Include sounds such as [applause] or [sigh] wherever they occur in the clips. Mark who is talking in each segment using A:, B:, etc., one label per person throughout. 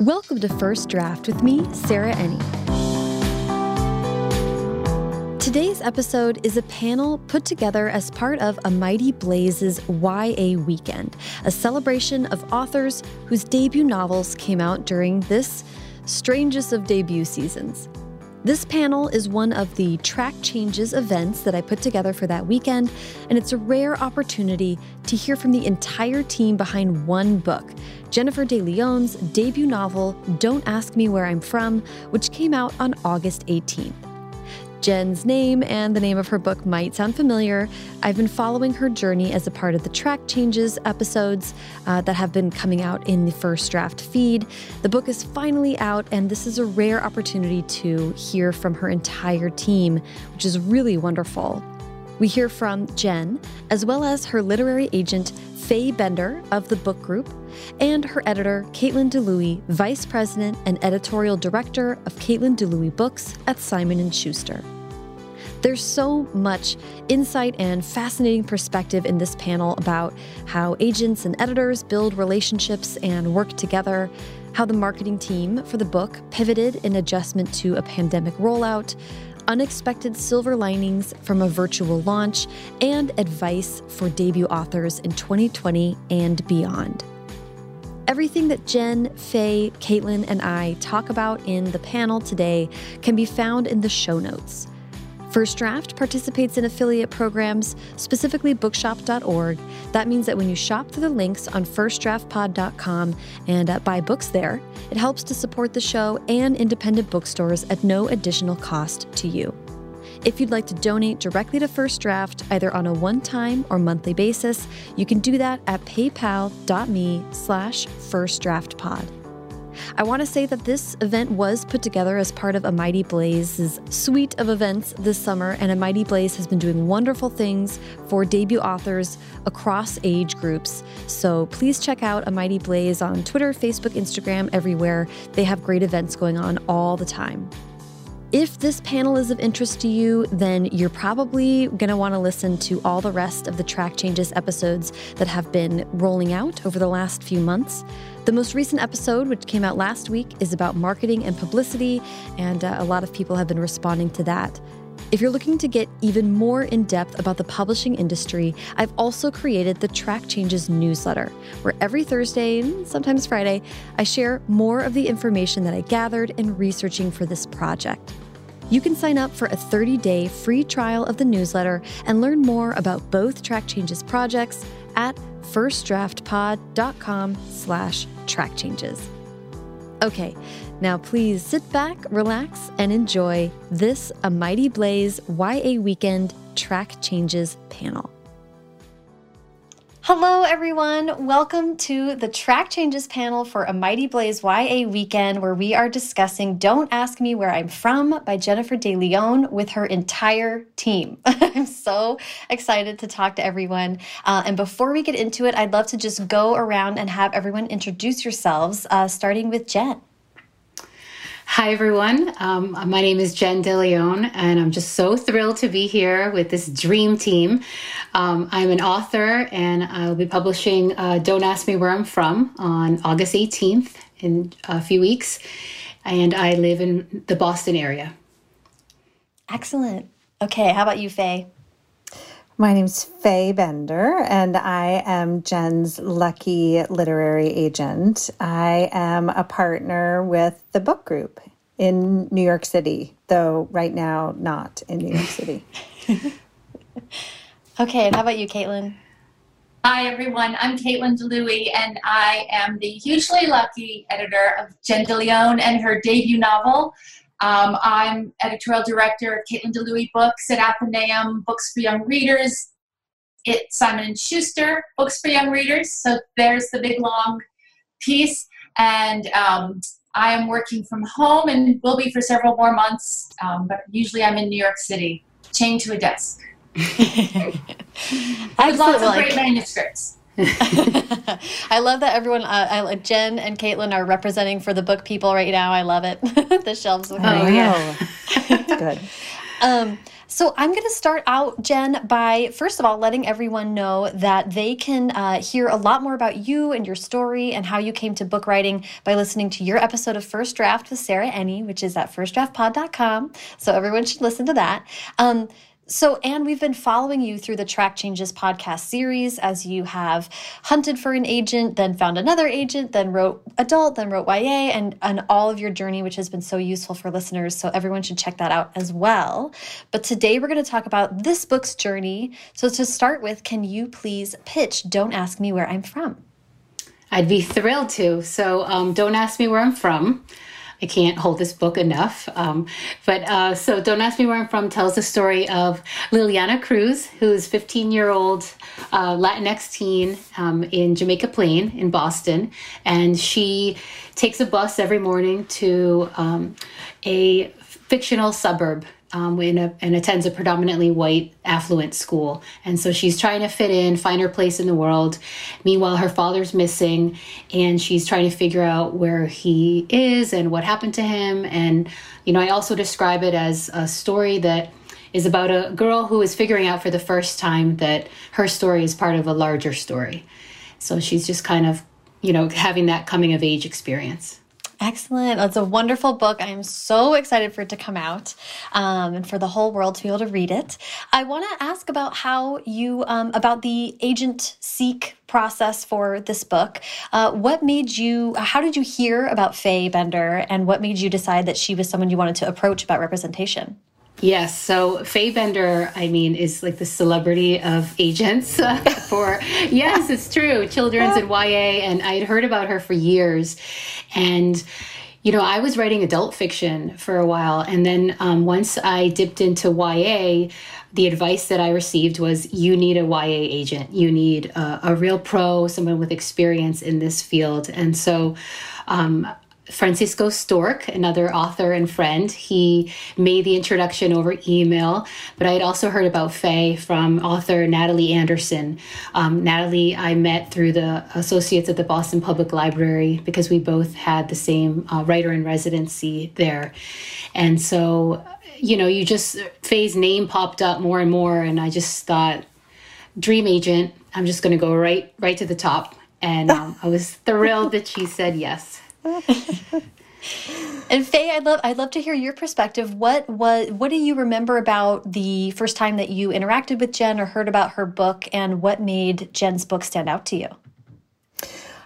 A: Welcome to First Draft with me, Sarah Enni. Today's episode is a panel put together as part of A Mighty Blaze's YA Weekend, a celebration of authors whose debut novels came out during this strangest of debut seasons. This panel is one of the track changes events that I put together for that weekend, and it's a rare opportunity to hear from the entire team behind one book, Jennifer De Leon's debut novel, Don't Ask Me Where I'm From, which came out on August 18th. Jen's name and the name of her book might sound familiar. I've been following her journey as a part of the track changes episodes uh, that have been coming out in the first draft feed. The book is finally out, and this is a rare opportunity to hear from her entire team, which is really wonderful. We hear from Jen, as well as her literary agent, Faye Bender of the book group, and her editor, Caitlyn Dlouhy, vice president and editorial director of Caitlyn Dlouhy Books at Simon & Schuster. There's so much insight and fascinating perspective in this panel about how agents and editors build relationships and work together, how the marketing team for the book pivoted in adjustment to a pandemic rollout, unexpected silver linings from a virtual launch, and advice for debut authors in 2020 and beyond. Everything that Jen, Faye, Caitlyn, and I talk about in the panel today can be found in the show notes. First Draft participates in affiliate programs, specifically bookshop.org. That means that when you shop through the links on firstdraftpod.com and uh, buy books there, it helps to support the show and independent bookstores at no additional cost to you. If you'd like to donate directly to First Draft, either on a one-time or monthly basis, you can do that at paypal.me slash firstdraftpod. I want to say that this event was put together as part of A Mighty Blaze's suite of events this summer, and A Mighty Blaze has been doing wonderful things for debut authors across age groups. So please check out A Mighty Blaze on Twitter, Facebook, Instagram, everywhere. They have great events going on all the time. If this panel is of interest to you, then you're probably going to want to listen to all the rest of the track changes episodes that have been rolling out over the last few months. The most recent episode, which came out last week, is about marketing and publicity, and uh, a lot of people have been responding to that. If you're looking to get even more in depth about the publishing industry, I've also created the Track Changes newsletter, where every Thursday and sometimes Friday, I share more of the information that I gathered in researching for this project. You can sign up for a 30-day free trial of the newsletter and learn more about both Track Changes projects at firstdraftpod.com slash track changes. Okay, now please sit back, relax, and enjoy this A Mighty Blaze YA Weekend Track Changes panel. Hello, everyone. Welcome to the Track Changes panel for A Mighty Blaze YA Weekend, where we are discussing Don't Ask Me Where I'm From by Jennifer De Leon with her entire team. [laughs] I'm so excited to talk to everyone. Uh, and before we get into it, I'd love to just go around and have everyone introduce yourselves, uh, starting with Jen.
B: Hi, everyone. Um, my name is Jen DeLeon, and I'm just so thrilled to be here with this dream team. Um, I'm an author, and I'll be publishing uh, Don't Ask Me Where I'm From on August 18th in a few weeks. And I live in the Boston area.
A: Excellent. Okay, how about you, Faye?
C: My name's Faye Bender, and I am Jen's lucky literary agent. I am a partner with the book group in New York City, though right now not in New York City. [laughs]
A: okay, and how about you, Caitlyn?
D: Hi, everyone. I'm Caitlyn Dlouhy, and I am the hugely lucky editor of Jen DeLeon and her debut novel, um, I'm editorial director of Caitlyn Dlouhy Books at Atheneum, Books for Young Readers. It's Simon & Schuster, Books for Young Readers. So there's the big long piece. And um, I am working from home and will be for several more months. Um, but usually I'm in New York City, chained to a desk. [laughs] With lots of great manuscripts. [laughs]
A: I love that everyone, uh, I, Jen and Caitlyn are representing for the book people right now. I love it. [laughs] the shelves.
C: Look oh, yeah. [laughs] Good.
A: Um, So I'm going to start out, Jen, by first of all letting everyone know that they can uh, hear a lot more about you and your story and how you came to book writing by listening to your episode of First Draft with Sarah Enni, which is at firstdraftpod.com. So everyone should listen to that. Um, so, Anne, we've been following you through the Track Changes podcast series as you have hunted for an agent, then found another agent, then wrote adult, then wrote YA, and, and all of your journey, which has been so useful for listeners. So, everyone should check that out as well. But today we're going to talk about this book's journey. So, to start with, can you please pitch Don't Ask Me Where I'm From?
B: I'd be thrilled to. So, um, Don't Ask Me Where I'm From I can't hold this book enough. Um, but uh, so Don't Ask Me Where I'm From tells the story of Liliana Cruz, who's 15 year old uh, Latinx teen um, in Jamaica Plain in Boston. And she takes a bus every morning to um, a fictional suburb um, in a, and attends a predominantly white affluent school. And so she's trying to fit in, find her place in the world. Meanwhile, her father's missing, and she's trying to figure out where he is and what happened to him. And, you know, I also describe it as a story that is about a girl who is figuring out for the first time that her story is part of a larger story. So she's just kind of, you know, having that coming of age experience.
A: Excellent. It's a wonderful book. I am so excited for it to come out um, and for the whole world to be able to read it. I want to ask about how you, um, about the agent seek process for this book. Uh, what made you, how did you hear about Faye Bender and what made you decide that she was someone you wanted to approach about representation?
B: Yes. So Faye Bender, I mean, is like the celebrity of agents [laughs] for, yes, it's true, children's and YA. And I had heard about her for years. And, you know, I was writing adult fiction for a while. And then um, once I dipped into YA, the advice that I received was you need a YA agent. You need a, a real pro, someone with experience in this field. And so, um, Francisco Stork, another author and friend. He made the introduction over email, but I had also heard about Faye from author Natalie Anderson. Um, Natalie, I met through the associates at the Boston Public Library because we both had the same uh, writer in residency there. And so, you know, you just, Faye's name popped up more and more, and I just thought, dream agent, I'm just going to go right, right to the top. And um, I was thrilled that she said yes. [laughs]
A: and Faye, I'd love I'd love to hear your perspective. What what what do you remember about the first time that you interacted with Jen or heard about her book, and what made Jen's book stand out to you?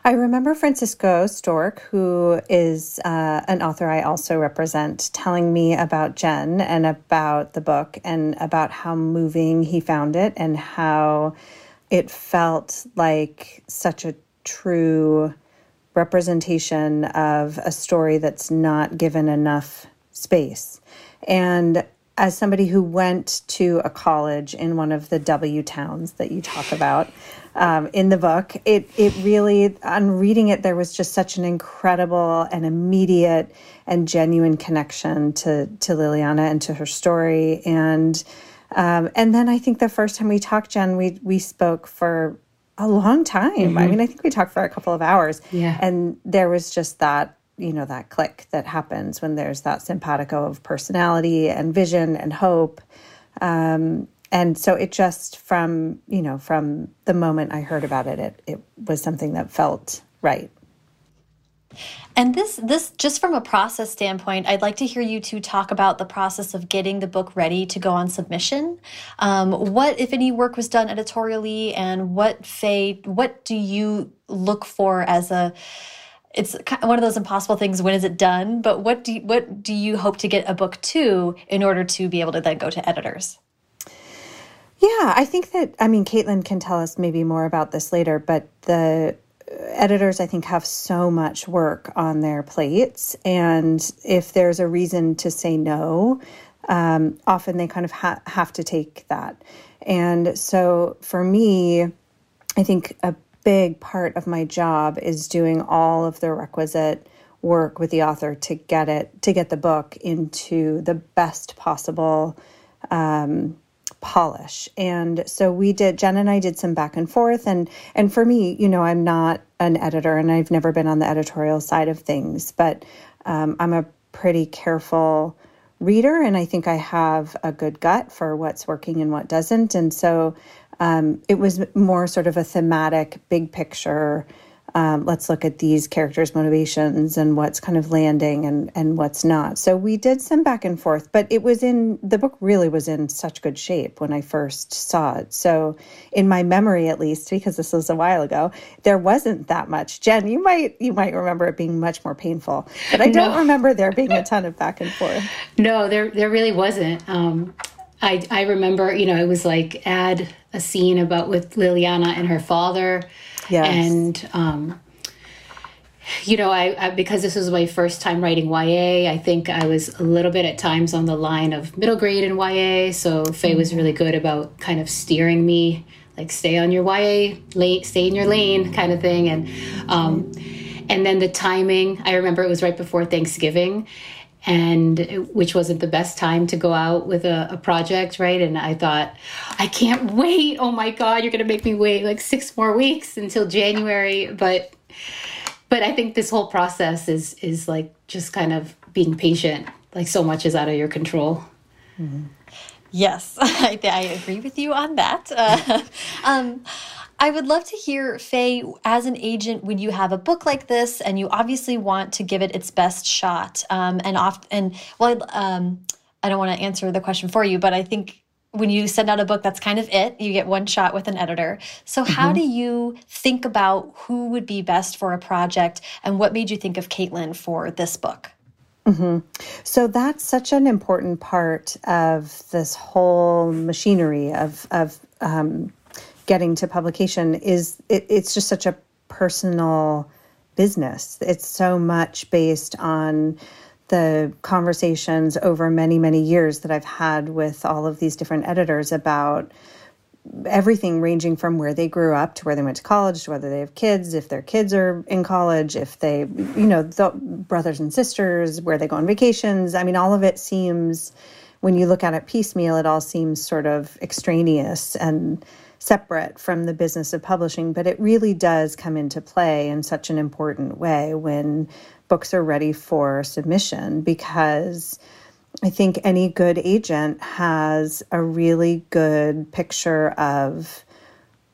C: I remember Francisco Stork, who is uh, an author I also represent, telling me about Jen and about the book and about how moving he found it and how it felt like such a true representation of a story that's not given enough space. And as somebody who went to a college in one of the W towns that you talk about um, in the book, it it really on reading it there was just such an incredible and immediate and genuine connection to to Liliana and to her story and. Um, and then I think the first time we talked, Jen, we we spoke for a long time. Mm-hmm. I mean, I think we talked for a couple of hours.
B: Yeah.
C: And there was just that, you know, that click that happens when there's that simpatico of personality and vision and hope. Um, and so it just from, you know, from the moment I heard about it, it, it was something that felt right.
A: And this, this just from a process standpoint, I'd like to hear you two talk about the process of getting the book ready to go on submission. Um, what, if any, work was done editorially, and what Faye, what do you look for as a it's one of those impossible things when is it done but what do you, what do you hope to get a book to in order to be able to then go to editors
C: yeah i think that i mean caitlyn can tell us maybe more about this later but the editors, I think, have so much work on their plates. And if there's a reason to say no, um, often they kind of ha- have to take that. And so for me, I think a big part of my job is doing all of the requisite work with the author to get it to get the book into the best possible um, polish. And so we did Jen and I did some back and forth and and for me, you know, I'm not an editor and I've never been on the editorial side of things, but um, I'm a pretty careful reader, and I think I have a good gut for what's working and what doesn't. And so um, it was more sort of a thematic, big picture um, let's look at these characters' motivations and what's kind of landing and and what's not. So we did some back and forth, but it was in the book really was in such good shape when I first saw it. So in my memory, at least, because this was a while ago, there wasn't that much. Jen, you might you might remember it being much more painful, but I [laughs] don't no. remember there being a ton of back and forth.
B: No, there there really wasn't. Um, I I remember, you know, it was like add a scene about with Liliana and her father Yes. And, um, you know, I, I, because this was my first time writing YA, I think I was a little bit at times on the line of middle grade in YA. So Faye was really good about kind of steering me, like stay on your YA lane, stay in your lane, kind of thing. And um, and then the timing, I remember it was right before Thanksgiving, and which wasn't the best time to go out with a, a, project, right? And I thought, I can't wait. Oh my God, you're gonna make me wait like six more weeks until January. But but I think this whole process is is like just kind of being patient. Like so much is out of your control.
A: Mm-hmm. Yes, [laughs] I, I, agree with you on that. Uh, [laughs] um, I would love to hear, Faye, as an agent, when you have a book like this and you obviously want to give it its best shot, um, and often, and well, um, I don't want to answer the question for you, but I think when you send out a book, that's kind of it. You get one shot with an editor. So, mm -hmm. how mm-hmm. do you think about who would be best for a project, and what made you think of Caitlyn for this book?
C: Mm -hmm. So that's such an important part of this whole machinery of of um, getting to publication is it, it's just such a personal business. It's so much based on the conversations over many, many years that I've had with all of these different editors about everything ranging from where they grew up to where they went to college to whether they have kids if their kids are in college if they you know the brothers and sisters where they go on vacations i mean all of it seems when you look at it piecemeal it all seems sort of extraneous and separate from the business of publishing, but it really does come into play in such an important way when books are ready for submission because I think any good agent has a really good picture of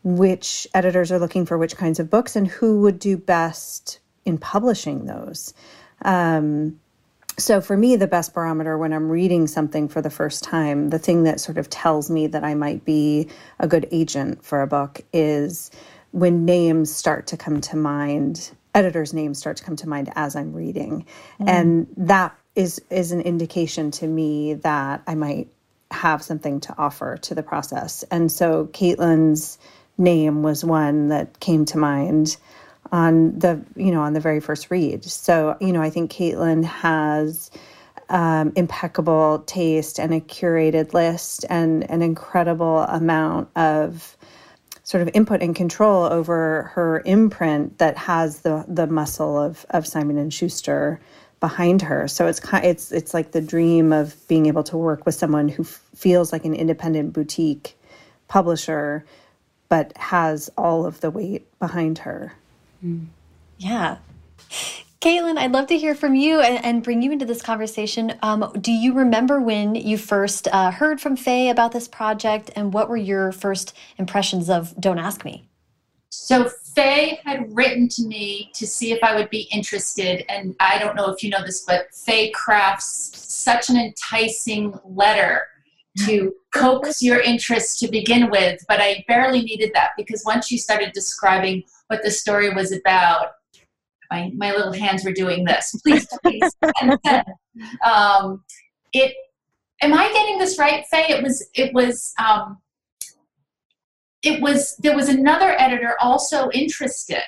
C: which editors are looking for which kinds of books and who would do best in publishing those. Um, so for me, the best barometer when I'm reading something for the first time, the thing that sort of tells me that I might be a good agent for a book is when names start to come to mind, editors' names start to come to mind as I'm reading. Mm. And that is is an indication to me that I might have something to offer to the process. And so Caitlyn's name was one that came to mind on the you know on the very first read. So you know I think Caitlyn has um, impeccable taste and a curated list and an incredible amount of sort of input and control over her imprint that has the the muscle of of Simon and Schuster behind her. So it's it's it's like the dream of being able to work with someone who feels like an independent boutique publisher but has all of the weight behind her.
A: Mm. Yeah. Caitlyn, I'd love to hear from you and, and bring you into this conversation. Um, do you remember when you first uh, heard from Faye about this project, and what were your first impressions of Don't Ask Me?
D: So, Faye had written to me to see if I would be interested, and I don't know if you know this, but Faye crafts such an enticing letter to [laughs] coax your interest to begin with, but I barely needed that because once she started describing what the story was about. My, my little hands were doing this. Please, please. [laughs] um, it. Am I getting this right, Faye? It was. It was. Um, it was. There was another editor also interested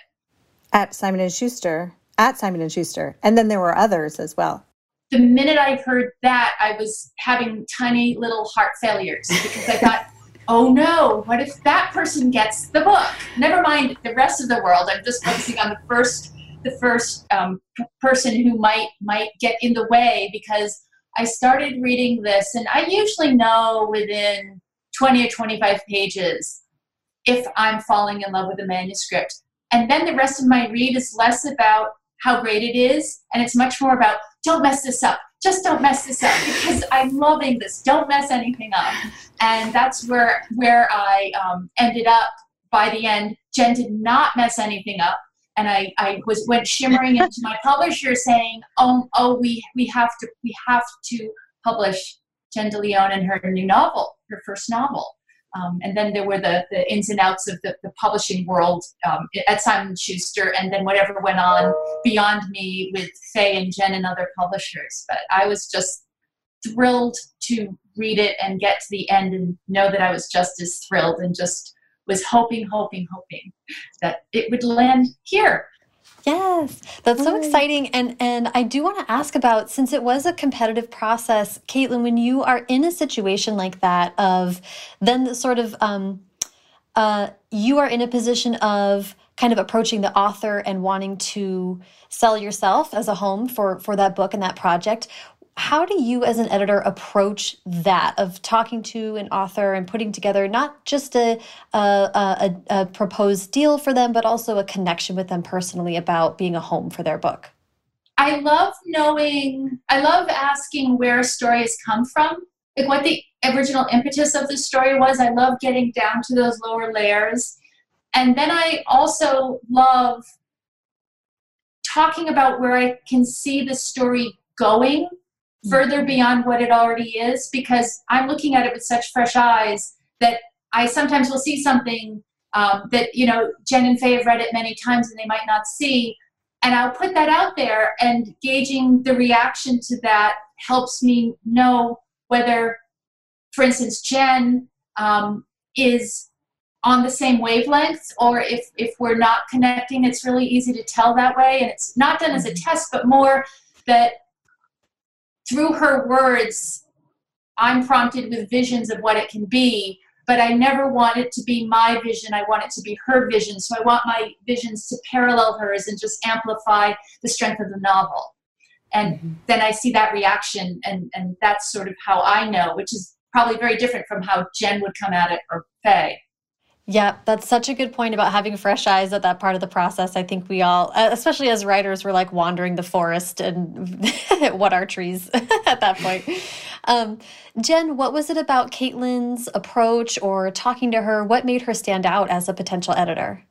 C: at Simon and Schuster. At Simon and Schuster, and then there were others as well
D: the minute I heard that, I was having tiny little heart failures because I thought, oh no, what if that person gets the book? Never mind the rest of the world. I'm just focusing on the first, the first um, person who might might get in the way because I started reading this, and I usually know within 20 or 25 pages if I'm falling in love with a manuscript. And then the rest of my read is less about how great it is, and it's much more about don't mess this up, just don't mess this up because I'm loving this. Don't mess anything up. And that's where where I um, ended up by the end. Jen did not mess anything up. And I, I was went shimmering into my [laughs] publisher saying, "Oh, oh, we we have to we have to publish Jen DeLeon and her new novel, her first novel." Um, and then there were the, the ins and outs of the, the publishing world um, at Simon Schuster, and then whatever went on beyond me with Faye and Jen and other publishers. But I was just thrilled to read it and get to the end and know that I was just as thrilled and just was hoping, hoping, hoping that it would land here
A: Yes, that's so exciting. And and I do want to ask about since it was a competitive process, Caitlyn, when you are in a situation like that of then the sort of um, uh, you are in a position of kind of approaching the author and wanting to sell yourself as a home for for that book and that project how do you as an editor approach that of talking to an author and putting together not just a, a, a, a, proposed deal for them but also a connection with them personally about being a home for their book?
D: I love knowing i love asking where has come from. Like what the original impetus of the story was i love getting down to those lower layers. And then i also love talking about where i can see the story going further beyond what it already is because I'm looking at it with such fresh eyes that I sometimes will see something um, that, you know, Jen and Faye have read it many times and they might not see. And I'll put that out there and gauging the reaction to that helps me know whether, for instance, Jen um, is on the same wavelength or if, if we're not connecting, it's really easy to tell that way. And it's not done as a mm-hmm. test, but more that through her words, I'm prompted with visions of what it can be, but I never want it to be my vision. I want it to be her vision. So I want my visions to parallel hers and just amplify the strength of the novel. And mm-hmm. then I see that reaction, and, and that's sort of how I know, which is probably very different from how Jen would come at it or Faye.
A: Yeah, that's such a good point about having fresh eyes at that part of the process. I think we all, uh, especially as writers, we're like wandering the forest and [laughs] what are trees [laughs] at that point. Um, Jen, what was it about Caitlyn's approach or talking to her? What made her stand out as a potential editor?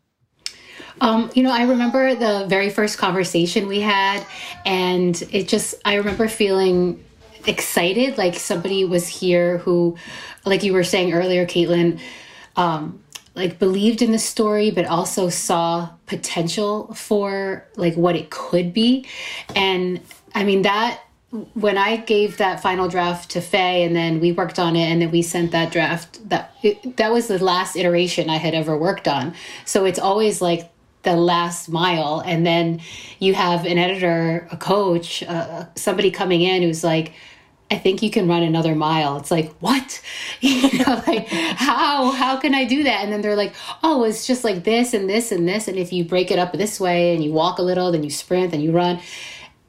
B: Um, you know, I remember the very first conversation we had, and it just, I remember feeling excited like somebody was here who, like you were saying earlier, Caitlyn, um, like believed in the story but also saw potential for like what it could be. And i mean that when i gave that final draft to faye and then we worked on it and then we sent that draft that that was the last iteration i had ever worked on. So it's always like the last mile. And then you have an editor a coach uh, somebody coming in who's like I think you can run another mile. It's like, what? [laughs] You know, like how how can I do that? And then they're like, oh, it's just like this and this and this. And if you break it up this way and you walk a little, then you sprint, then you run,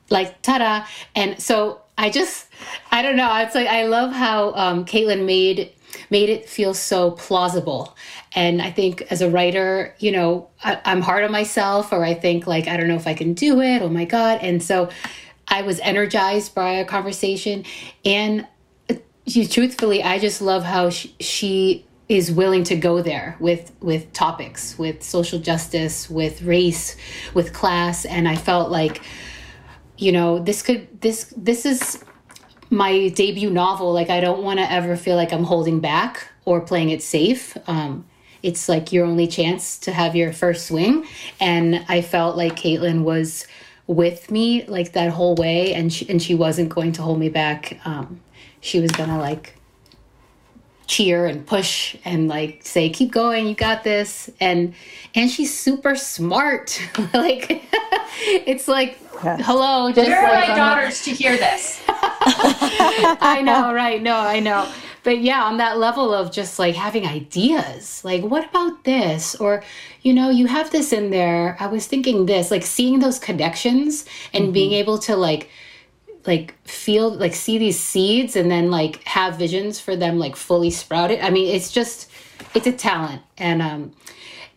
B: like ta-da. And so I just I don't know. It's like I love how um, Caitlyn made made it feel so plausible. And I think as a writer, you know, I, I'm hard on myself, or I think like I don't know if I can do it. Oh my god! And so I was energized by a conversation. And uh, truthfully, I just love how she, she is willing to go there with with topics with social justice with race with class. And i felt like you know this could this this is my debut novel. Like i don't want to ever feel like i'm holding back or playing it safe. Um, it's like your only chance to have your first swing. And i felt like caitlyn was with me like that whole way and she, and she wasn't going to hold me back. Um, she was gonna like cheer and push and like say keep going you got this. And and she's super smart. [laughs] Like [laughs] it's like hello
D: just where are my daughters to hear this? [laughs]
B: I know right no i know. But yeah on that level of just like having ideas like what about this? Or you know you have this in there. I was thinking this like seeing those connections and mm-hmm. being able to like like feel like see these seeds and then like have visions for them like fully sprouted i mean it's just it's a talent and um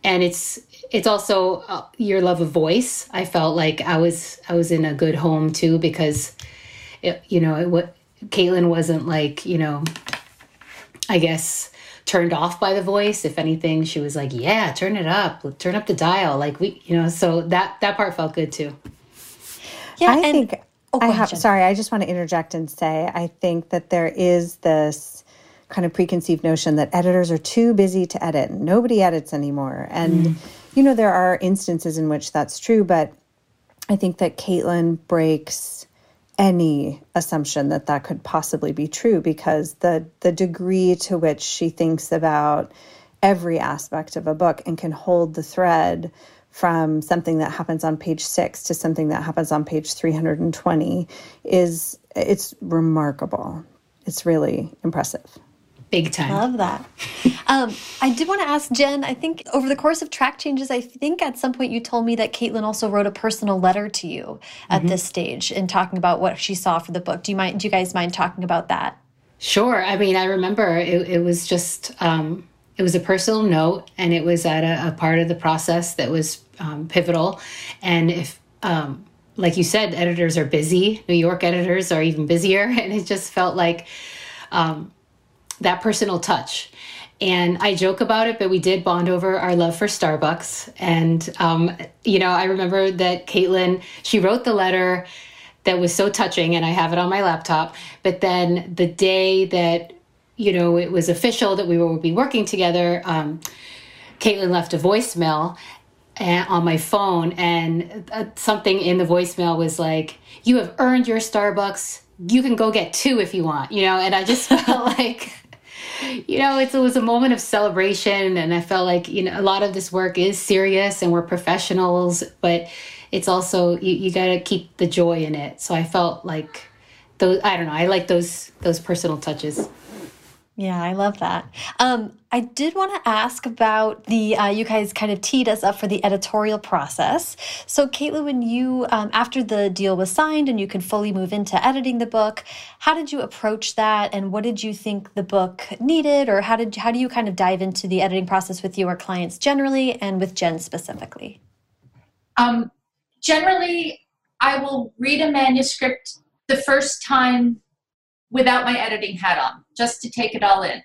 B: and it's it's also uh, your love of voice i felt like i was i was in a good home too because it, you know, it, what Caitlyn wasn't like, you know, I guess turned off by the voice. If anything, she was like, "Yeah, turn it up, turn up the dial." Like we, you know, so that that part felt good too.
C: Yeah, I and, think oh, I have. Sorry, I just want to interject and say I think that there is this kind of preconceived notion that editors are too busy to edit. Nobody edits anymore, and mm. you know there are instances in which that's true, but I think that Caitlyn breaks any assumption that that could possibly be true because the the degree to which she thinks about every aspect of a book and can hold the thread from something that happens on page 6 to something that happens on page 320 is it's remarkable it's really impressive
B: Big time.
A: Love that. um, I did want to ask Jen. I think over the course of track changes, I think at some point you told me that Caitlyn also wrote a personal letter to you at mm -hmm. this stage in talking about what she saw for the book. Do you mind? Do you guys mind talking about that?
B: Sure. I mean, I remember it, it was just um, it was a personal note, and it was at a, a part of the process that was um, pivotal. And if um, like you said, editors are busy. New York editors are even busier, [laughs] and it just felt like um, that personal touch. And I joke about it, but we did bond over our love for Starbucks. And, um, you know, I remember that Caitlyn, she wrote the letter that was so touching, and I have it on my laptop. But then the day that, you know, it was official that we would be working together, um, Caitlyn left a voicemail eh, on my phone, and uh, something in the voicemail was like, You have earned your Starbucks. You can go get two if you want, you know? And I just [laughs] felt like, you know, it was a moment of celebration, and I felt like you know a lot of this work is serious, and we're professionals, but it's also you, you got to keep the joy in it. So I felt like those. I don't know. I like those those personal touches.
A: Yeah, I love that. Um, I did want to ask about the, uh, you guys kind of teed us up for the editorial process. So, Caitlyn, when you, um, after the deal was signed and you could fully move into editing the book, how did you approach that and what did you think the book needed? Or how did, how do you kind of dive into the editing process with your clients generally and with Jen specifically?
D: Um, generally, I will read a manuscript the first time without my editing hat on, just to take it all in.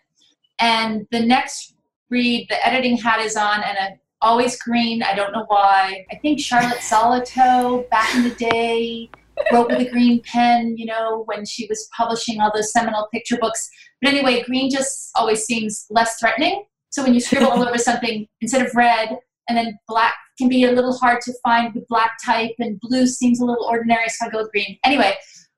D: And the next read, the editing hat is on, and a, always green. I don't know why. I think Charlotte Zolotow back in the day wrote with a green pen, you know, when she was publishing all those seminal picture books. But anyway, green just always seems less threatening. So when you scribble all over [laughs] something, instead of red, and then black can be a little hard to find with black type, and blue seems a little ordinary, so I go with green. Anyway,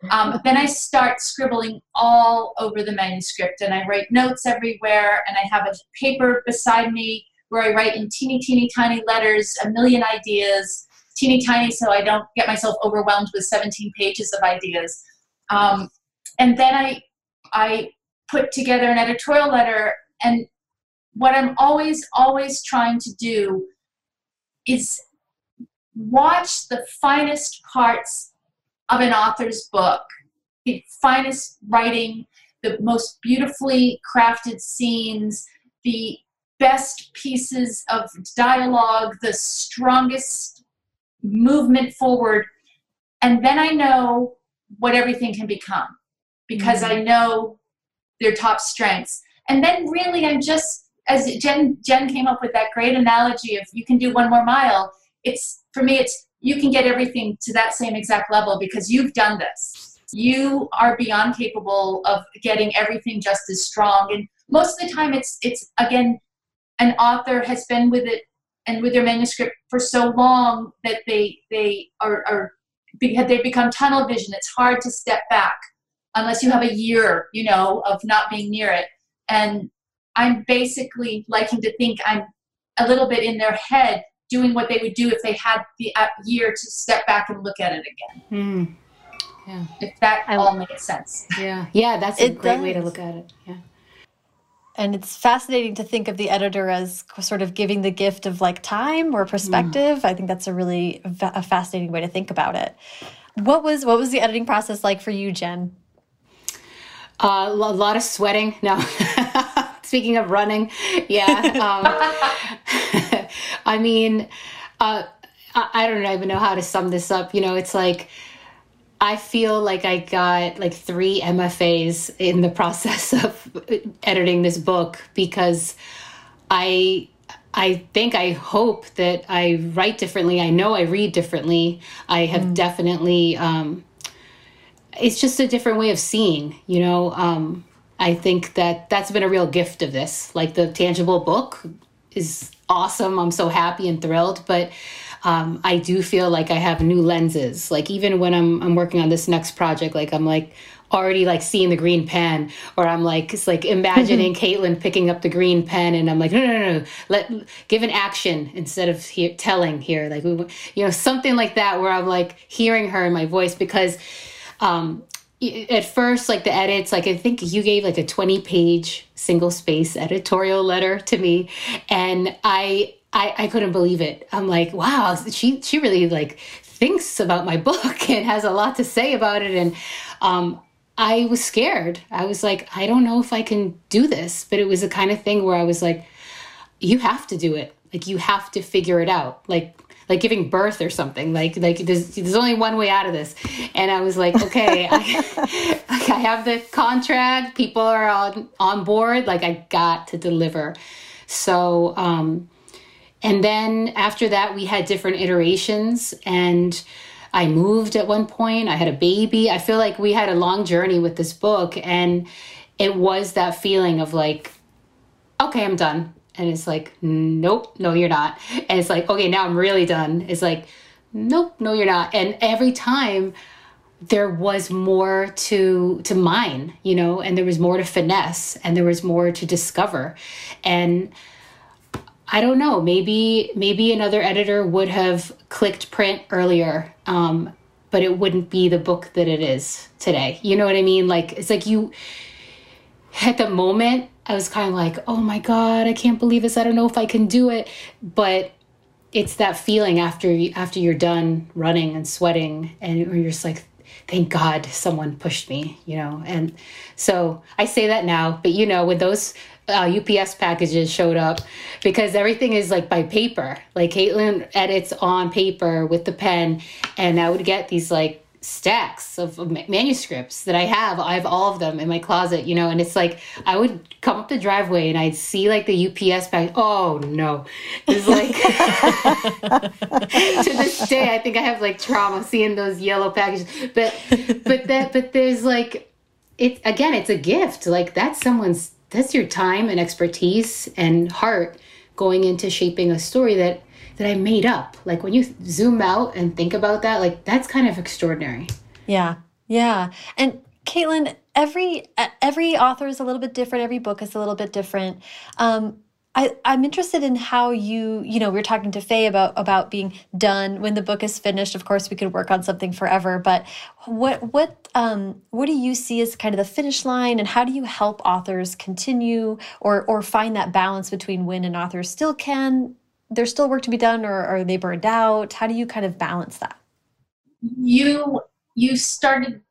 D: um, then I start scribbling all over the manuscript and I write notes everywhere and I have a paper beside me where I write in teeny, teeny, tiny letters a million ideas, teeny tiny so I don't get myself overwhelmed with 17 pages of ideas. Um, and then I, I put together an editorial letter and what I'm always, always trying to do is watch the finest parts of an author's book, the finest writing, the most beautifully crafted scenes, the best pieces of dialogue, the strongest movement forward. And then I know what everything can become because mm-hmm. I know their top strengths. And then really I'm just as Jen Jen came up with that great analogy of you can do one more mile. It's for me it's you can get everything to that same exact level because you've done this. You are beyond capable of getting everything just as strong. And most of the time, it's it's again, an author has been with it and with their manuscript for so long that they they are, are they become tunnel vision. It's hard to step back unless you have a year, you know, of not being near it. And I'm basically liking to think I'm a little bit in their head doing what they would do if they had the uh, year to step back and look at it again.
B: Mm. Yeah.
D: If that I, all makes sense.
B: Yeah. [laughs] Yeah, that's a it great does. way to look at it. Yeah.
A: And it's fascinating to think of the editor as sort of giving the gift of like time or perspective. Mm. I think that's a really a fascinating way to think about it. What was what was the editing process like for you, Jen?
B: Uh, a lot of sweating. No. [laughs] Speaking of running, yeah. Um, [laughs] I mean, uh, I, I don't even know how to sum this up. You know, it's like I feel like I got like three MFAs in the [laughs] process of editing this book because I I think I hope that I write differently. I know I read differently. I have mm. definitely um, it's just a different way of seeing, you know. Um, I think that that's been a real gift of this. Like the tangible book is awesome. I'm so happy and thrilled, but um, I do feel like I have new lenses. Like even when I'm I'm working on this next project, like I'm like already like seeing the green pen, or I'm like it's like imagining Caitlyn picking up the green pen, and I'm like no no no, no. let give an action instead of he- telling here, like we you know something like that where I'm like hearing her in my voice because. Um, at first like the edits like i think you gave like a 20 page single space editorial letter to me and i I, I couldn't believe it. I'm like, wow, she she really like thinks about my [laughs] book and has a lot to say about it. And um, I was scared. I was like, I don't know if I can do this. But it was the kind of thing where I was like, you have to do it. Like you have to figure it out. Like like giving birth or something. Like like there's there's only one way out of this. And I was like, okay, I, [laughs] I have the contract. People are on on board. Like I got to deliver. So um, and then after that, we had different iterations. And I moved at one point, I had a baby. I feel like we had a long journey with this book. And it was that feeling of like, okay, I'm done. And it's like, nope, no, you're not. And it's like, okay, now I'm really done. It's like, nope, no, you're not. And every time, there was more to to mine you know and there was more to finesse and there was more to discover and I don't know. Maybe maybe another editor would have clicked print earlier, um, but it wouldn't be the book that it is today. You know what I mean? Like it's like you at the moment I was kind of like, oh my god, I can't believe this. I don't know if I can do it, but it's that feeling after after you're done running and sweating, and you're just like, thank God someone pushed me, you know. And so I say that now, but you know, with those uh, UPS packages showed up because everything is like by paper. Like Caitlyn edits on paper with the pen, and I would get these like stacks of manuscripts that I have. I have all of them in my closet, you know, and it's like I would come up the driveway and I'd see like the UPS bag. Oh no. It's like [laughs] to this day I think I have like trauma seeing those yellow packages. But but that but there's like it again, it's a gift. Like that's someone's that's your time and expertise and heart going into shaping a story that that I made up. Like when you zoom out and think about that, like that's kind of extraordinary.
A: Yeah. Yeah. And Caitlyn, every every author is a little bit different. Every book is a little bit different. Um, I, I'm interested in how you, you know, we are talking to Faye about about being done when the book is finished. Of course, we could work on something forever, but what what um, what do you see as kind of the finish line, and how do you help authors continue or or find that balance between when an author still can there's still work to be done, or are they burned out? How do you kind of balance that?
D: You you started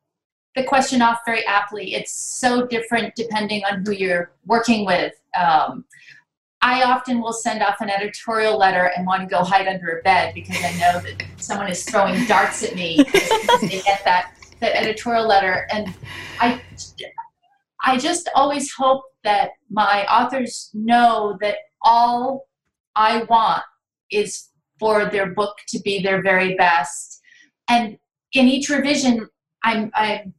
D: the question off very aptly. It's so different depending on who you're working with. Um, I often will send off an editorial letter and want to go hide under a bed because I know that someone is throwing darts at me [laughs] because they get that that editorial letter. And I I just always hope that my authors know that all I want is for their book to be their very best. And in each revision, I'm I'm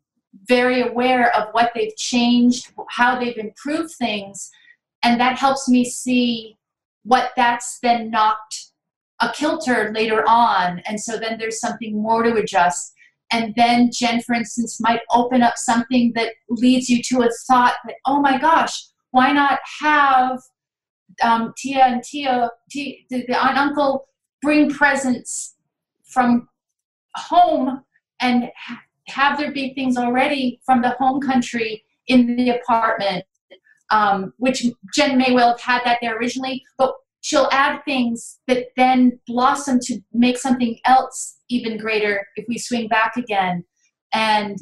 D: very aware of what they've changed, how they've improved things and that helps me see what that's then knocked a kilter later on and so then there's something more to adjust and then jen for instance might open up something that leads you to a thought that oh my gosh why not have um, tia and tia, tia the, the aunt uncle bring presents from home and ha- have there be things already from the home country in the apartment um, which Jen may well have had that there originally, but she'll add things that then blossom to make something else even greater if we swing back again. And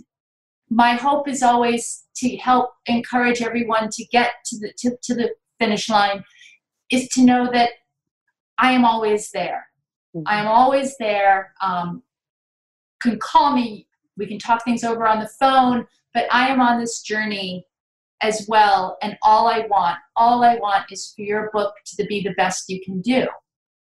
D: my hope is always to help encourage everyone to get to the to, to the finish line is to know that I am always there. Mm-hmm. I am always there. Um, can call me we can talk things over on the phone, but I am on this journey as well. And all I want, all I want is for your book to be the best you can do.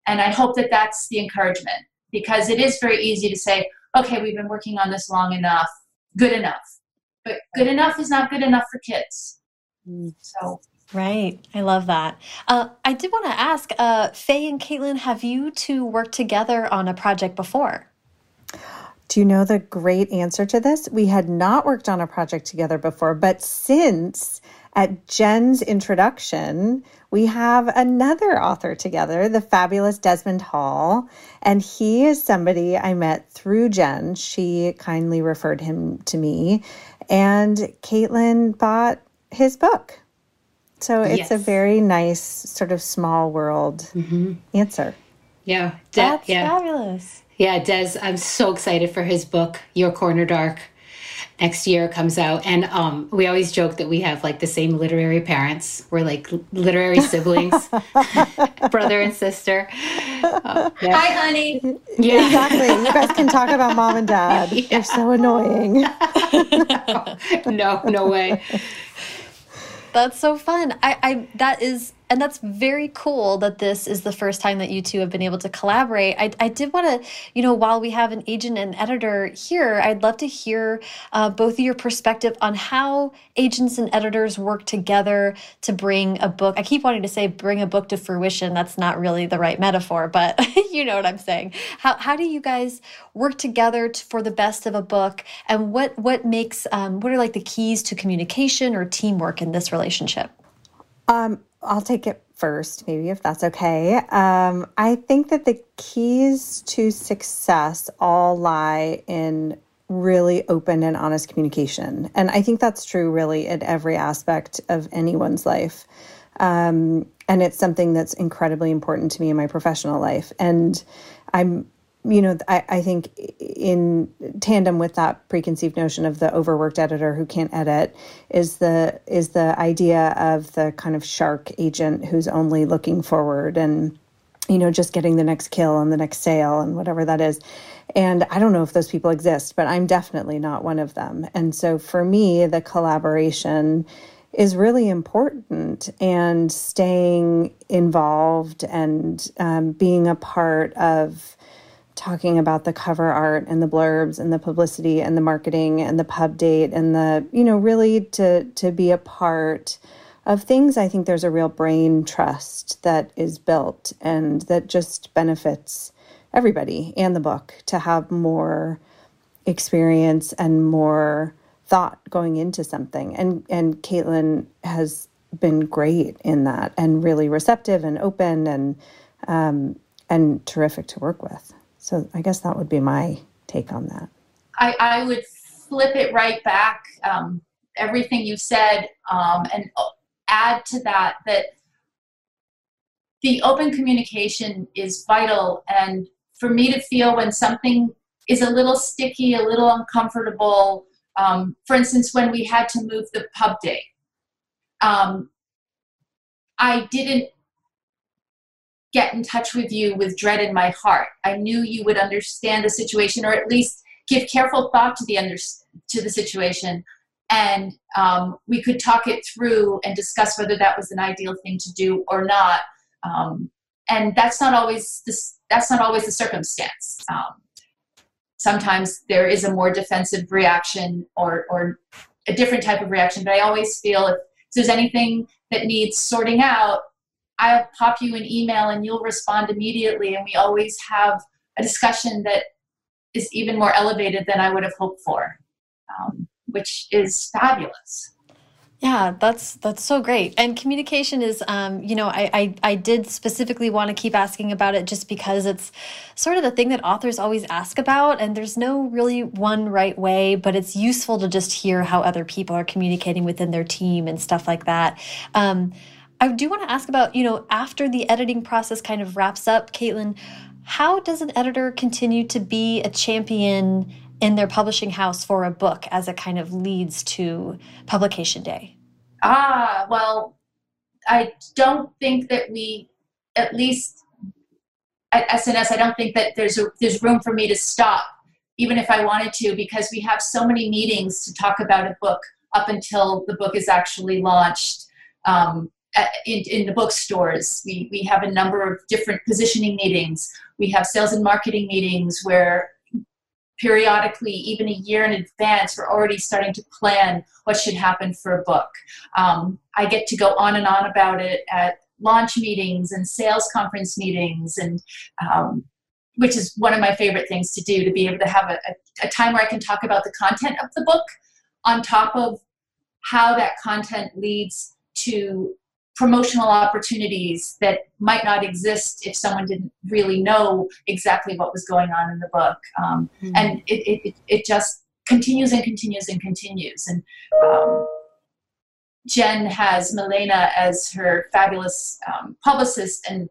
D: And I hope that that's the encouragement because it is very easy to say, okay, we've been working on this long enough, good enough. But good enough is not good enough for kids. Mm. So
A: Right. I love that. Uh, I did want to ask, uh, Faye and Caitlyn, have you two worked together on a project before?
C: Do you know the great answer to this? We had not worked on a project together before, but since at Jen's introduction, we have another author together, the fabulous Desmond Hall. And he is somebody I met through Jen. She kindly referred him to me. And Caitlyn bought his book. So it's yes. a very nice sort of small world mm-hmm. answer.
B: Yeah,
A: De- that's yeah. fabulous.
B: Yeah, Des, I'm so excited for his book, Your Corner Dark. Next year comes out, and um, we always joke that we have like the same literary parents. We're like literary siblings, [laughs] [laughs] brother and sister.
D: Uh, yeah. Hi, honey.
C: Yeah, exactly. You guys can talk about mom and dad. [laughs] Yeah. They're so annoying.
B: no, no way.
A: That's so fun. I, I that is and that's very cool that this is the first time that you two have been able to collaborate. I, I did want to, you know, while we have an agent and editor here, I'd love to hear uh, both of your perspective on how agents and editors work together to bring a book. I keep wanting to say bring a book to fruition. That's not really the right metaphor, but [laughs] you know what I'm saying. How, how do you guys work together to, for the best of a book? And what, what makes, um, what are like the keys to communication or teamwork in this relationship?
C: Um, I'll take it first, maybe if that's okay. Um, I think that the keys to success all lie in really open and honest communication. And I think that's true really in every aspect of anyone's life. Um, and it's something that's incredibly important to me in my professional life. And I'm you know, I, I think in tandem with that preconceived notion of the overworked editor who can't edit is the is the idea of the kind of shark agent who's only looking forward and you know just getting the next kill and the next sale and whatever that is. And I don't know if those people exist, but I'm definitely not one of them. And so for me, the collaboration is really important and staying involved and um, being a part of talking about the cover art and the blurbs and the publicity and the marketing and the pub date and the you know really to to be a part of things i think there's a real brain trust that is built and that just benefits everybody and the book to have more experience and more thought going into something. And and caitlyn has been great in that and really receptive and open and um, and terrific to work with so I guess that would be my take on that.
D: I, I would flip it right back, um, everything you said, um, and add to that that the open communication is vital. And for me to feel when something is a little sticky, a little uncomfortable, um, for instance, when we had to move the pub day, um, I didn't get in touch with you with dread in my heart. I knew you would understand the situation, or at least give careful thought to the under, to the situation, and um, we could talk it through and discuss whether that was an ideal thing to do or not. Um, and that's not always. That's not always the circumstance. Um, sometimes there is a more defensive reaction or or a different type of reaction. But I always feel if there's anything that needs sorting out, I'll pop you an email and you'll respond immediately. And we always have a discussion that is even more elevated than I would have hoped for, um, which is fabulous.
A: Yeah, that's that's so great. And communication is, um, you know, I, I I did specifically want to keep asking about it just because it's sort of the thing that authors always ask about, and there's no really one right way, but it's useful to just hear how other people are communicating within their team and stuff like that. Um, I do want to ask about, you know, after the editing process kind of wraps up, Caitlyn, how does an editor continue to be a champion in their publishing house for a book as it kind of leads to publication day?
D: Ah, well, I don't think that we, at least at S&S, I don't think that there's a, there's room for me to stop even if I wanted to, because we have so many meetings to talk about a book up until the book is actually launched. Um, in, in the bookstores. We, we have a number of different positioning meetings. We have sales and marketing meetings where periodically, even a year in advance, we're already starting to plan what should happen for a book. Um, I get to go on and on about it at launch meetings and sales conference meetings, and um, which is one of my favorite things to do to be able to have a, a, a time where I can talk about the content of the book on top of how that content leads to promotional opportunities that might not exist if someone didn't really know exactly what was going on in the book. Um, mm-hmm. And it, it, it just continues and continues and continues. And um, Jen has Milena as her fabulous um, publicist, and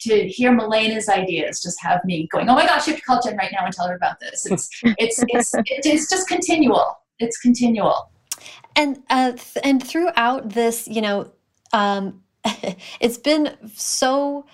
D: to hear Milena's ideas just have me going, "Oh my gosh, you have to call Jen right now and tell her about this." It's [laughs] it's it's it's just continual. It's continual.
A: And uh, th- and throughout this, you know, um, [laughs] it's been so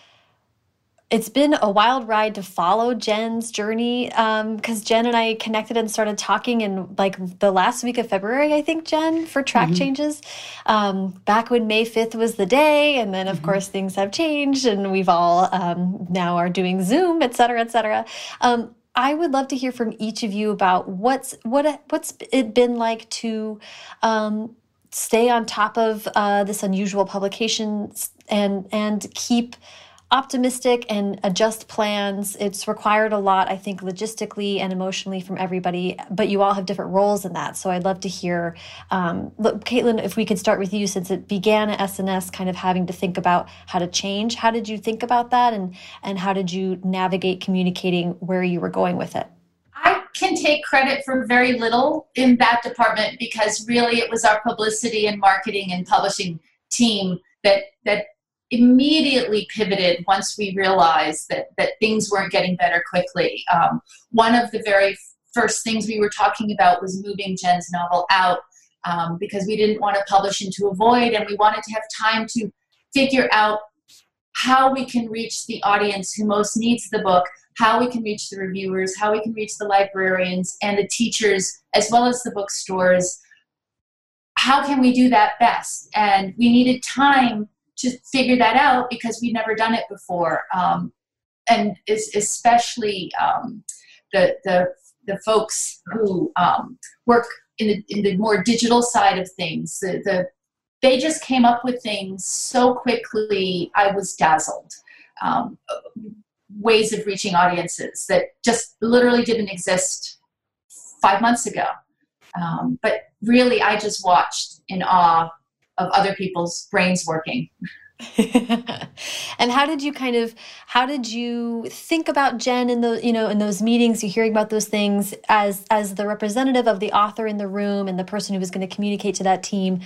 A: it's been a wild ride to follow Jen's journey because um, Jen and I connected and started talking in like the last week of February, I think, Jen, for track mm -hmm. changes. Um, back when May 5th was the day. And then, of mm -hmm. course, things have changed and we've all um, now are doing Zoom, et cetera, et cetera. Um, I would love to hear from each of you about what's what what's it been like to um, stay on top of uh, this unusual publication and and keep optimistic and adjust plans. It's required a lot, I think, logistically and emotionally from everybody, but you all have different roles in that. So I'd love to hear, um, look, Caitlyn, if we could start with you since it began at S&S kind of having to think about how to change. How did you think about that and, and how did you navigate communicating where you were going with it?
D: Can take credit for very little in that department because really it was our publicity and marketing and publishing team that that immediately pivoted once we realized that that things weren't getting better quickly. Um, one of the very first things we were talking about was moving Jen's novel out um, because we didn't want to publish into a void and we wanted to have time to figure out how we can reach the audience who most needs the book how we can reach the reviewers, how we can reach the librarians and the teachers, as well as the bookstores. How can we do that best? And we needed time to figure that out because we'd never done it before. Um, and especially um, the, the, the folks who um, work in the, in the more digital side of things, the, the, they just came up with things so quickly, I was dazzled. Um, ways of reaching audiences that just literally didn't exist five months ago. Um, but really, I just watched in awe of other people's brains working. [laughs]
A: and how did you kind of how did you think about Jen in the you know in those meetings you hearing about those things as as the representative of the author in the room and the person who was going to communicate to that team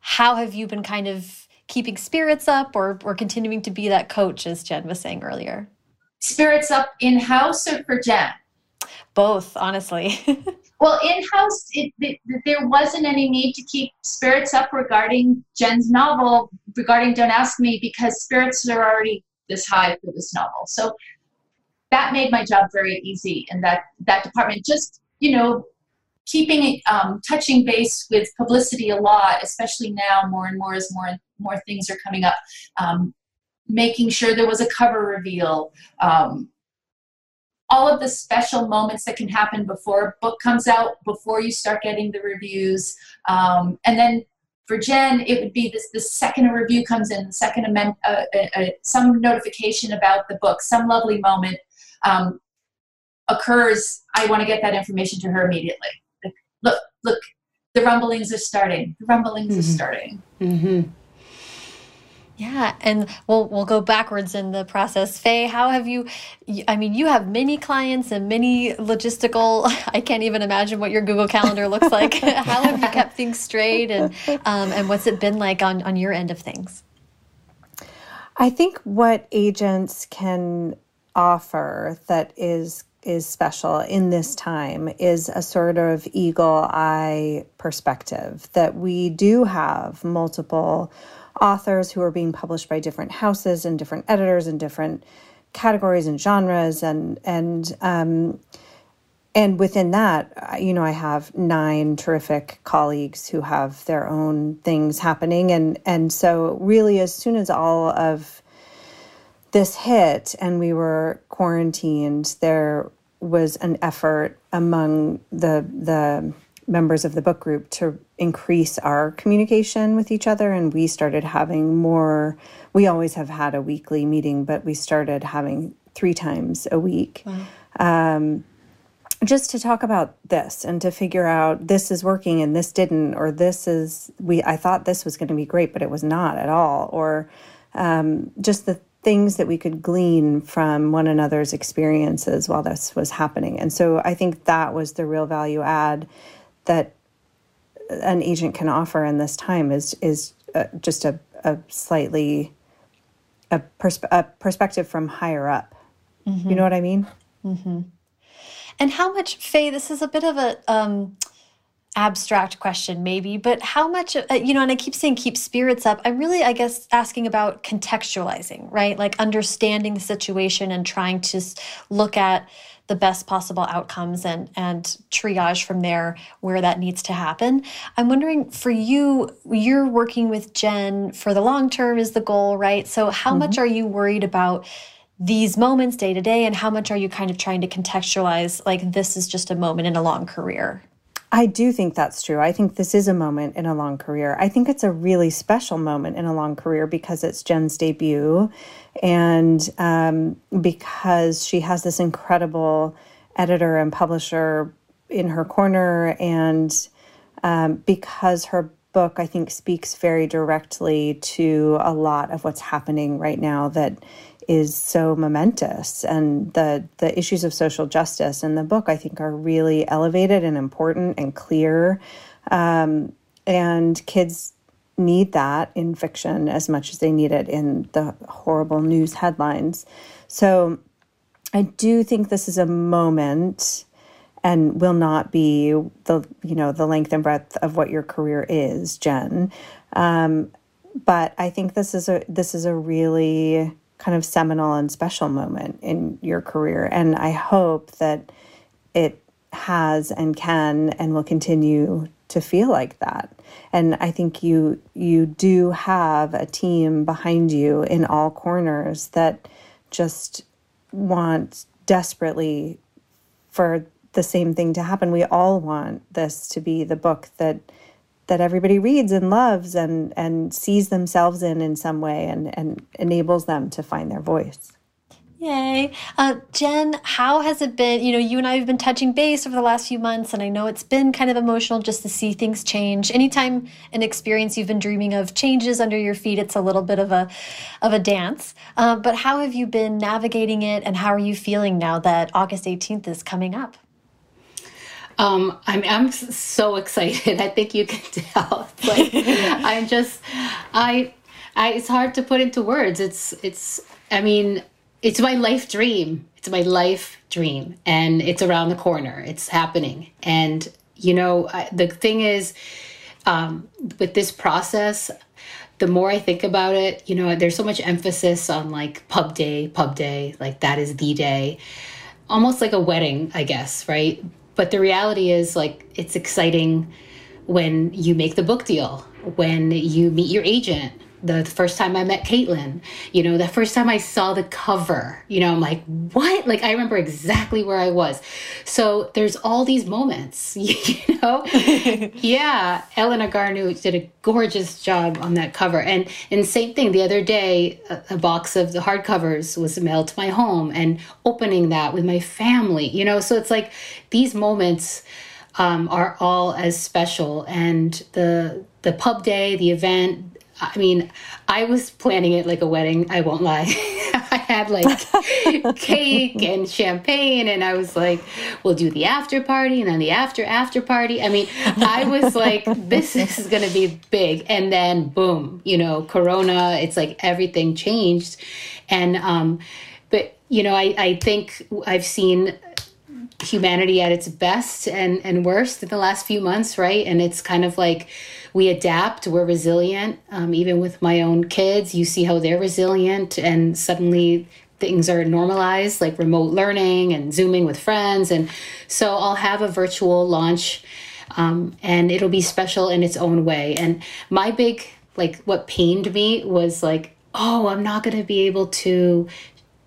A: how have you been kind of keeping spirits up or or continuing to be that coach as Jen was saying earlier
D: spirits up in house or for Jen?
A: Both, honestly. [laughs]
D: well, in house, there wasn't any need to keep spirits up regarding Jen's novel, regarding Don't Ask Me, because spirits are already this high for this novel. So that made my job very easy in that, that department. Just, you know, keeping um, touching base with publicity a lot, especially now more and more as more and more things are coming up. Um, making sure there was a cover reveal, um, all of the special moments that can happen before a book comes out, before you start getting the reviews. Um, and then for Jen, it would be this: the second a review comes in, the second amend, uh, uh, uh, some notification about the book, some lovely moment um, occurs. I want to get that information to her immediately. Like, look, look, the rumblings are starting. The rumblings mm -hmm. are mm-hmm. starting.
A: Mm -hmm. Yeah, and we'll we'll go backwards in the process. Faye, how have you? I mean, you have many clients and many logistical. [laughs] I can't even imagine what your Google Calendar looks like. [laughs] how have you kept things straight, and um, and what's it been like on on your end of things?
C: I think what agents can offer that is is special in this time is a sort of eagle eye perspective that we do have multiple authors who are being published by different houses and different editors and different categories and genres and and um, and within that, you know, I have nine terrific colleagues who have their own things happening, and and so really, as soon as all of this hit and we were quarantined, there was an effort among the the members of the book group to increase our communication with each other and we started having more we always have had a weekly meeting but we started having three times a week wow. um, just to talk about this and to figure out this is working and this didn't or this is we i thought this was going to be great but it was not at all or um, just the things that we could glean from one another's experiences while this was happening and so i think that was the real value add that an agent can offer in this time is is uh, just a, a slightly a, persp- a perspective from higher up mm-hmm. you know what i mean
A: mm-hmm. And how much, Faye, this is a bit of a um, abstract question maybe, but how much, uh, you know, and I keep saying keep spirits up. I'm really, I guess, asking about contextualizing, right? Like understanding the situation and trying to look at the best possible outcomes and and triage from there where that needs to happen. I'm wondering for you, you're working with Jen for the long term is the goal, right? So how mm -hmm. much are you worried about these moments day to day and how much are you kind of trying to contextualize like this is just a moment in a long career
C: I do think that's true. I think this is a moment in a long career. I think it's a really special moment in a long career because it's Jen's debut and um, because she has this incredible editor and publisher in her corner, and um, because her book, I think, speaks very directly to a lot of what's happening right now that is so momentous and the the issues of social justice in the book I think are really elevated and important and clear. Um, and kids need that in fiction as much as they need it in the horrible news headlines. So I do think this is a moment and will not be the you know the length and breadth of what your career is Jen. Um, but I think this is a this is a really kind of seminal and special moment in your career. And I hope that it has and can and will continue to feel like that. And I think you you do have a team behind you in all corners that just want desperately for the same thing to happen. We all want this to be the book that that everybody reads and loves and and sees themselves in in some way and and enables them to find their voice
A: Yay. Uh, Jen, how has it been? You know, you and I have been touching base over the last few months, and I know it's been kind of emotional just to see things change. Anytime an experience you've been dreaming of changes under your feet, it's a little bit of a of a dance. Uh, but how have you been navigating it, and how are you feeling now that August 18th is coming up?
B: Um, I'm I'm so excited. [laughs] I think you can [laughs] tell. like [laughs] I'm just I I it's hard to put into words. It's it's I mean, it's my life dream. It's my life dream and it's around the corner. It's happening. And you know, I, the thing is um, with this process, the more I think about it, you know, there's so much emphasis on like pub day, pub day, like that is the day. Almost like a wedding, I guess, right? But the reality is, like, it's exciting when you make the book deal, when you meet your agent. The first time I met Caitlyn, you know, the first time I saw the cover, you know, I'm like, what? Like, I remember exactly where I was. So there's all these moments, [laughs] you know? [laughs] yeah. Elena Garnu did a gorgeous job on that cover. And, and same thing, the other day, a, a box of the hardcovers was mailed to my home and opening that with my family, you know? So it's like, these moments um, are all as special. And the the pub day, the event. I mean, I was planning it like a wedding. I won't lie. [laughs] I had like [laughs] cake and champagne, and I was like, "We'll do the after party, and then the after after party." I mean, I was like, "This [laughs] is going to be big," and then boom, you know, Corona. It's like everything changed, and um, but you know, I I think I've seen humanity at its best and, and worst in the last few months, right? And it's kind of like we adapt, we're resilient. Um, even with my own kids, you see how they're resilient, and suddenly things are normalized, like remote learning and Zooming with friends. And so I'll have a virtual launch um, and it'll be special in its own way. And my big, like, what pained me was like, oh, I'm not going to be able to,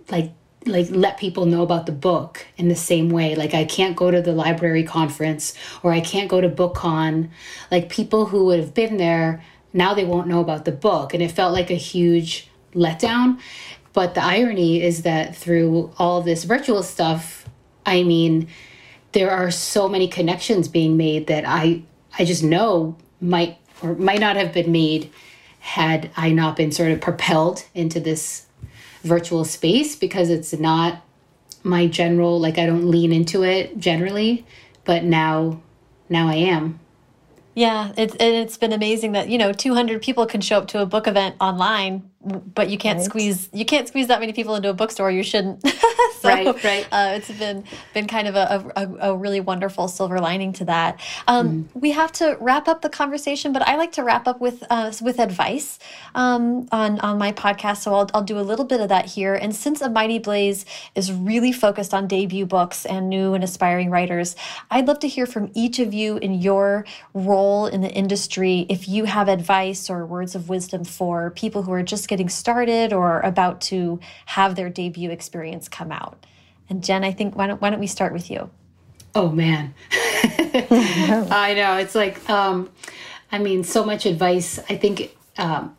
B: like, like let people know about the book in the same way. Like i can't go to the library conference or i can't go to bookcon. Like people who would have been there now they won't know about the book. And it felt like a huge letdown. But the irony is that through all this virtual stuff, I mean, there are so many connections being made that I I just know might or might not have been made had I not been sort of propelled into this virtual space because it's not my general like I don't lean into it generally, but now now I am.
A: Yeah, it's and it's been amazing that you know 200 people can show up to a book event online but you can't right. squeeze you can't squeeze that many people into a bookstore. You shouldn't. [laughs]
B: so, right, right.
A: Uh, it's been been kind of a, a, a, really wonderful silver lining to that. Um, mm. We have to wrap up the conversation, but I like to wrap up with uh, with advice um, on on my podcast. So I'll I'll do a little bit of that here. And since A Mighty Blaze is really focused on debut books and new and aspiring writers, I'd love to hear from each of you in your role in the industry. If you have advice or words of wisdom for people who are just getting getting started or about to have their debut experience come out. And Jen, I think why don't why don't we start with you?
B: Oh man, [laughs] I know it's like um, I mean so much advice. I think um,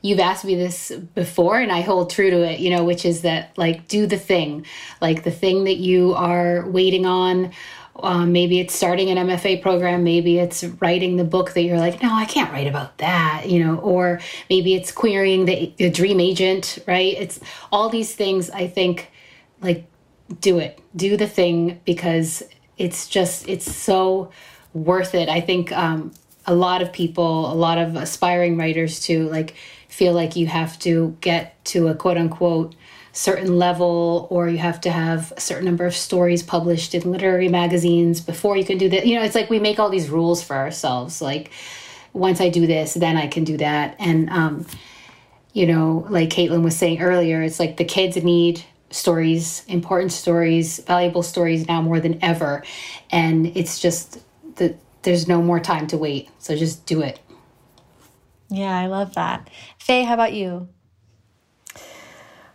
B: you've asked me this before and I hold true to it, you know, which is that like do the thing, like the thing that you are waiting on um, maybe it's starting an MFA program. Maybe it's writing the book that you're like, no, I can't write about that, you know, or maybe it's querying the, the dream agent, right? It's all these things. I think, like, do it, do the thing because it's just, it's so worth it. I think um, a lot of people, a lot of aspiring writers too, like, feel like you have to get to a quote unquote certain level or you have to have a certain number of stories published in literary magazines before you can do that. You know it's like we make all these rules for ourselves. Like once i do this then i can do that. And um you know like caitlyn was saying earlier it's like the kids need stories important stories valuable stories now more than ever. And it's just that there's no more time to wait. So just do it.
A: Yeah i love that. Faye how about you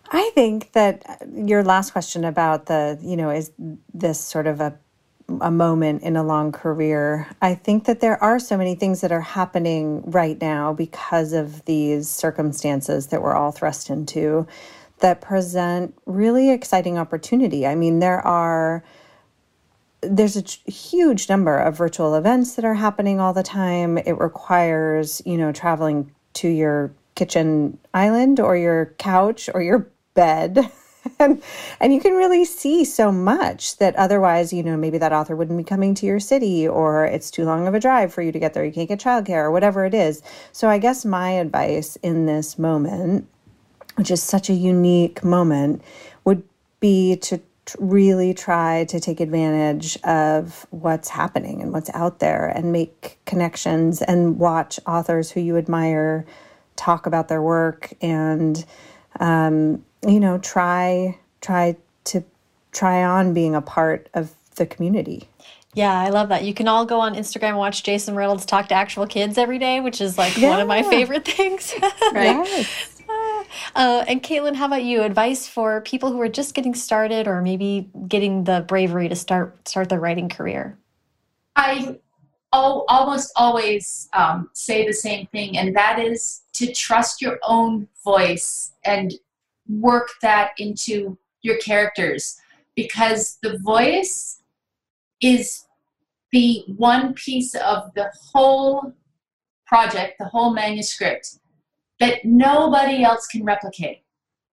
C: I think that uh, your last question about the, you know, is this sort of a a moment in a long career. I think that there are so many things that are happening right now because of these circumstances that we're all thrust into that present really exciting opportunity. I mean, there are there's a huge number of virtual events that are happening all the time. It requires, you know, traveling to your kitchen island or your couch or your bed. [laughs] and, and you can really see so much that otherwise, you know, maybe that author wouldn't be coming to your city or it's too long of a drive for you to get there. You can't get childcare or whatever it is. So I guess my advice in this moment, which is such a unique moment, would be to really try to take advantage of what's happening and what's out there and make connections and watch authors who you admire talk about their work and um, you know, try try to try on being a part of the community.
A: Yeah, I love that. You can all go on Instagram and watch Jason Reynolds talk to actual kids every day, which is like yeah. one of my favorite things. [laughs] right. Yes. Uh, and Caitlyn, how about you? Advice for people who are just getting started or maybe getting the bravery to start start their writing career?
D: I oh, almost always um, say the same thing, and that is to trust your own voice and work that into your characters because the voice is the one piece of the whole project, the whole manuscript that nobody else can replicate.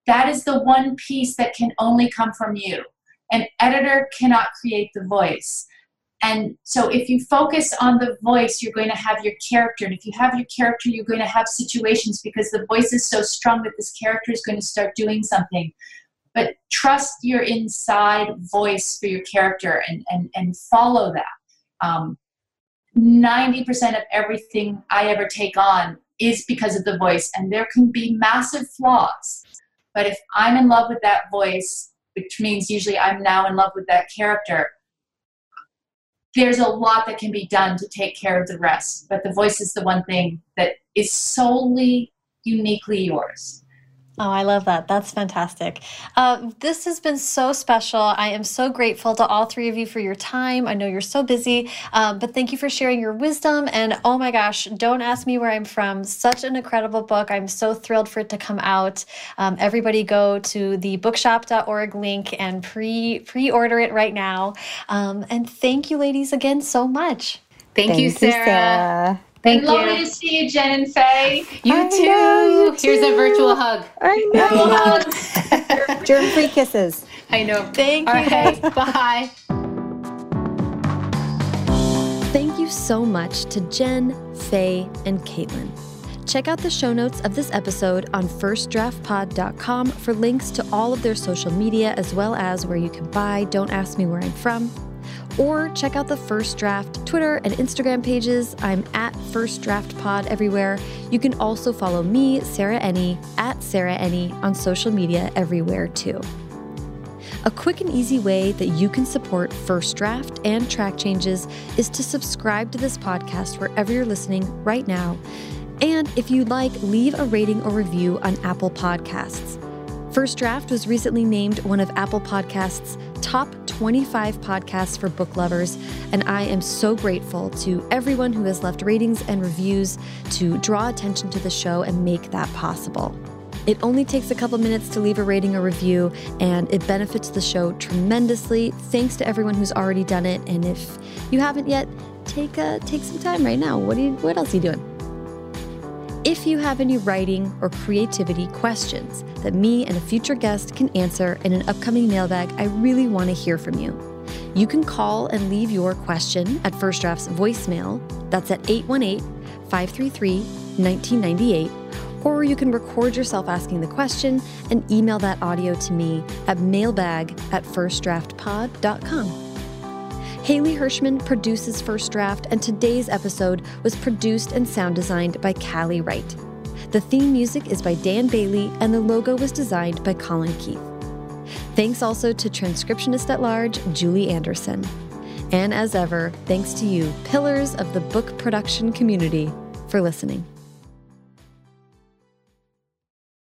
D: That is the one piece that can only come from you. An editor cannot create the voice. And so if you focus on the voice, you're going to have your character. And if you have your character, you're going to have situations because the voice is so strong that this character is going to start doing something. But trust your inside voice for your character and, and, and follow that. Um, 90% of everything I ever take on is because of the voice, and there can be massive flaws. But if I'm in love with that voice, which means usually I'm now in love with that character, there's a lot that can be done to take care of the rest. But the voice is the one thing that is solely uniquely yours.
A: Oh, I love that. That's fantastic. Uh, this has been so special. I am so grateful to all three of you for your time. I know you're so busy, um, but thank you for sharing your wisdom. And oh my gosh, don't ask me where I'm from. Such an incredible book. I'm so thrilled for it to come out. Um, everybody go to the bookshop.org link and pre pre order it right now. Um, and thank you, ladies, again so much.
B: Thank, thank you, Sarah. You, Sarah.
D: Thank Lovely you. to see you, Jen and Faye.
B: You, too. Know, you Here's too. a virtual hug.
C: I [laughs] know. [laughs] Germ-free kisses.
B: I know.
A: Thank All you. Right. [laughs]
B: Bye.
A: Thank you so much to Jen, Faye, and Caitlyn. Check out the show notes of this episode on firstdraftpod.com for links to all of their social media as well as where you can buy Don't Ask Me Where I'm From or check out the First Draft Twitter and Instagram pages. I'm at First Draft Pod everywhere. You can also follow me, Sarah Enni, at Sarah Enni on social media everywhere too. A quick and easy way that you can support First Draft and track changes is to subscribe to this podcast wherever you're listening right now. And if you'd like, leave a rating or review on Apple Podcasts. First Draft was recently named one of Apple Podcasts' top 25 podcasts for book lovers, and I am so grateful to everyone who has left ratings and reviews to draw attention to the show and make that possible. It only takes a couple minutes to leave a rating or review, and it benefits the show tremendously. Thanks to everyone who's already done it, and if you haven't yet, take a, take some time right now. What, you, what else are you doing? If you have any writing or creativity questions that me and a future guest can answer in an upcoming mailbag, I really want to hear from you. You can call and leave your question at First Draft's voicemail. That's at 818 533 1998. Or you can record yourself asking the question and email that audio to me at mailbag at firstdraftpod.com. Haley Hirschman produces First Draft, and today's episode was produced and sound designed by Callie Wright. The theme music is by Dan Bailey, and the logo was designed by Colin Keith. Thanks also to transcriptionist at large, Julie Anderson. And as ever, thanks to you, pillars of the book production community, for listening.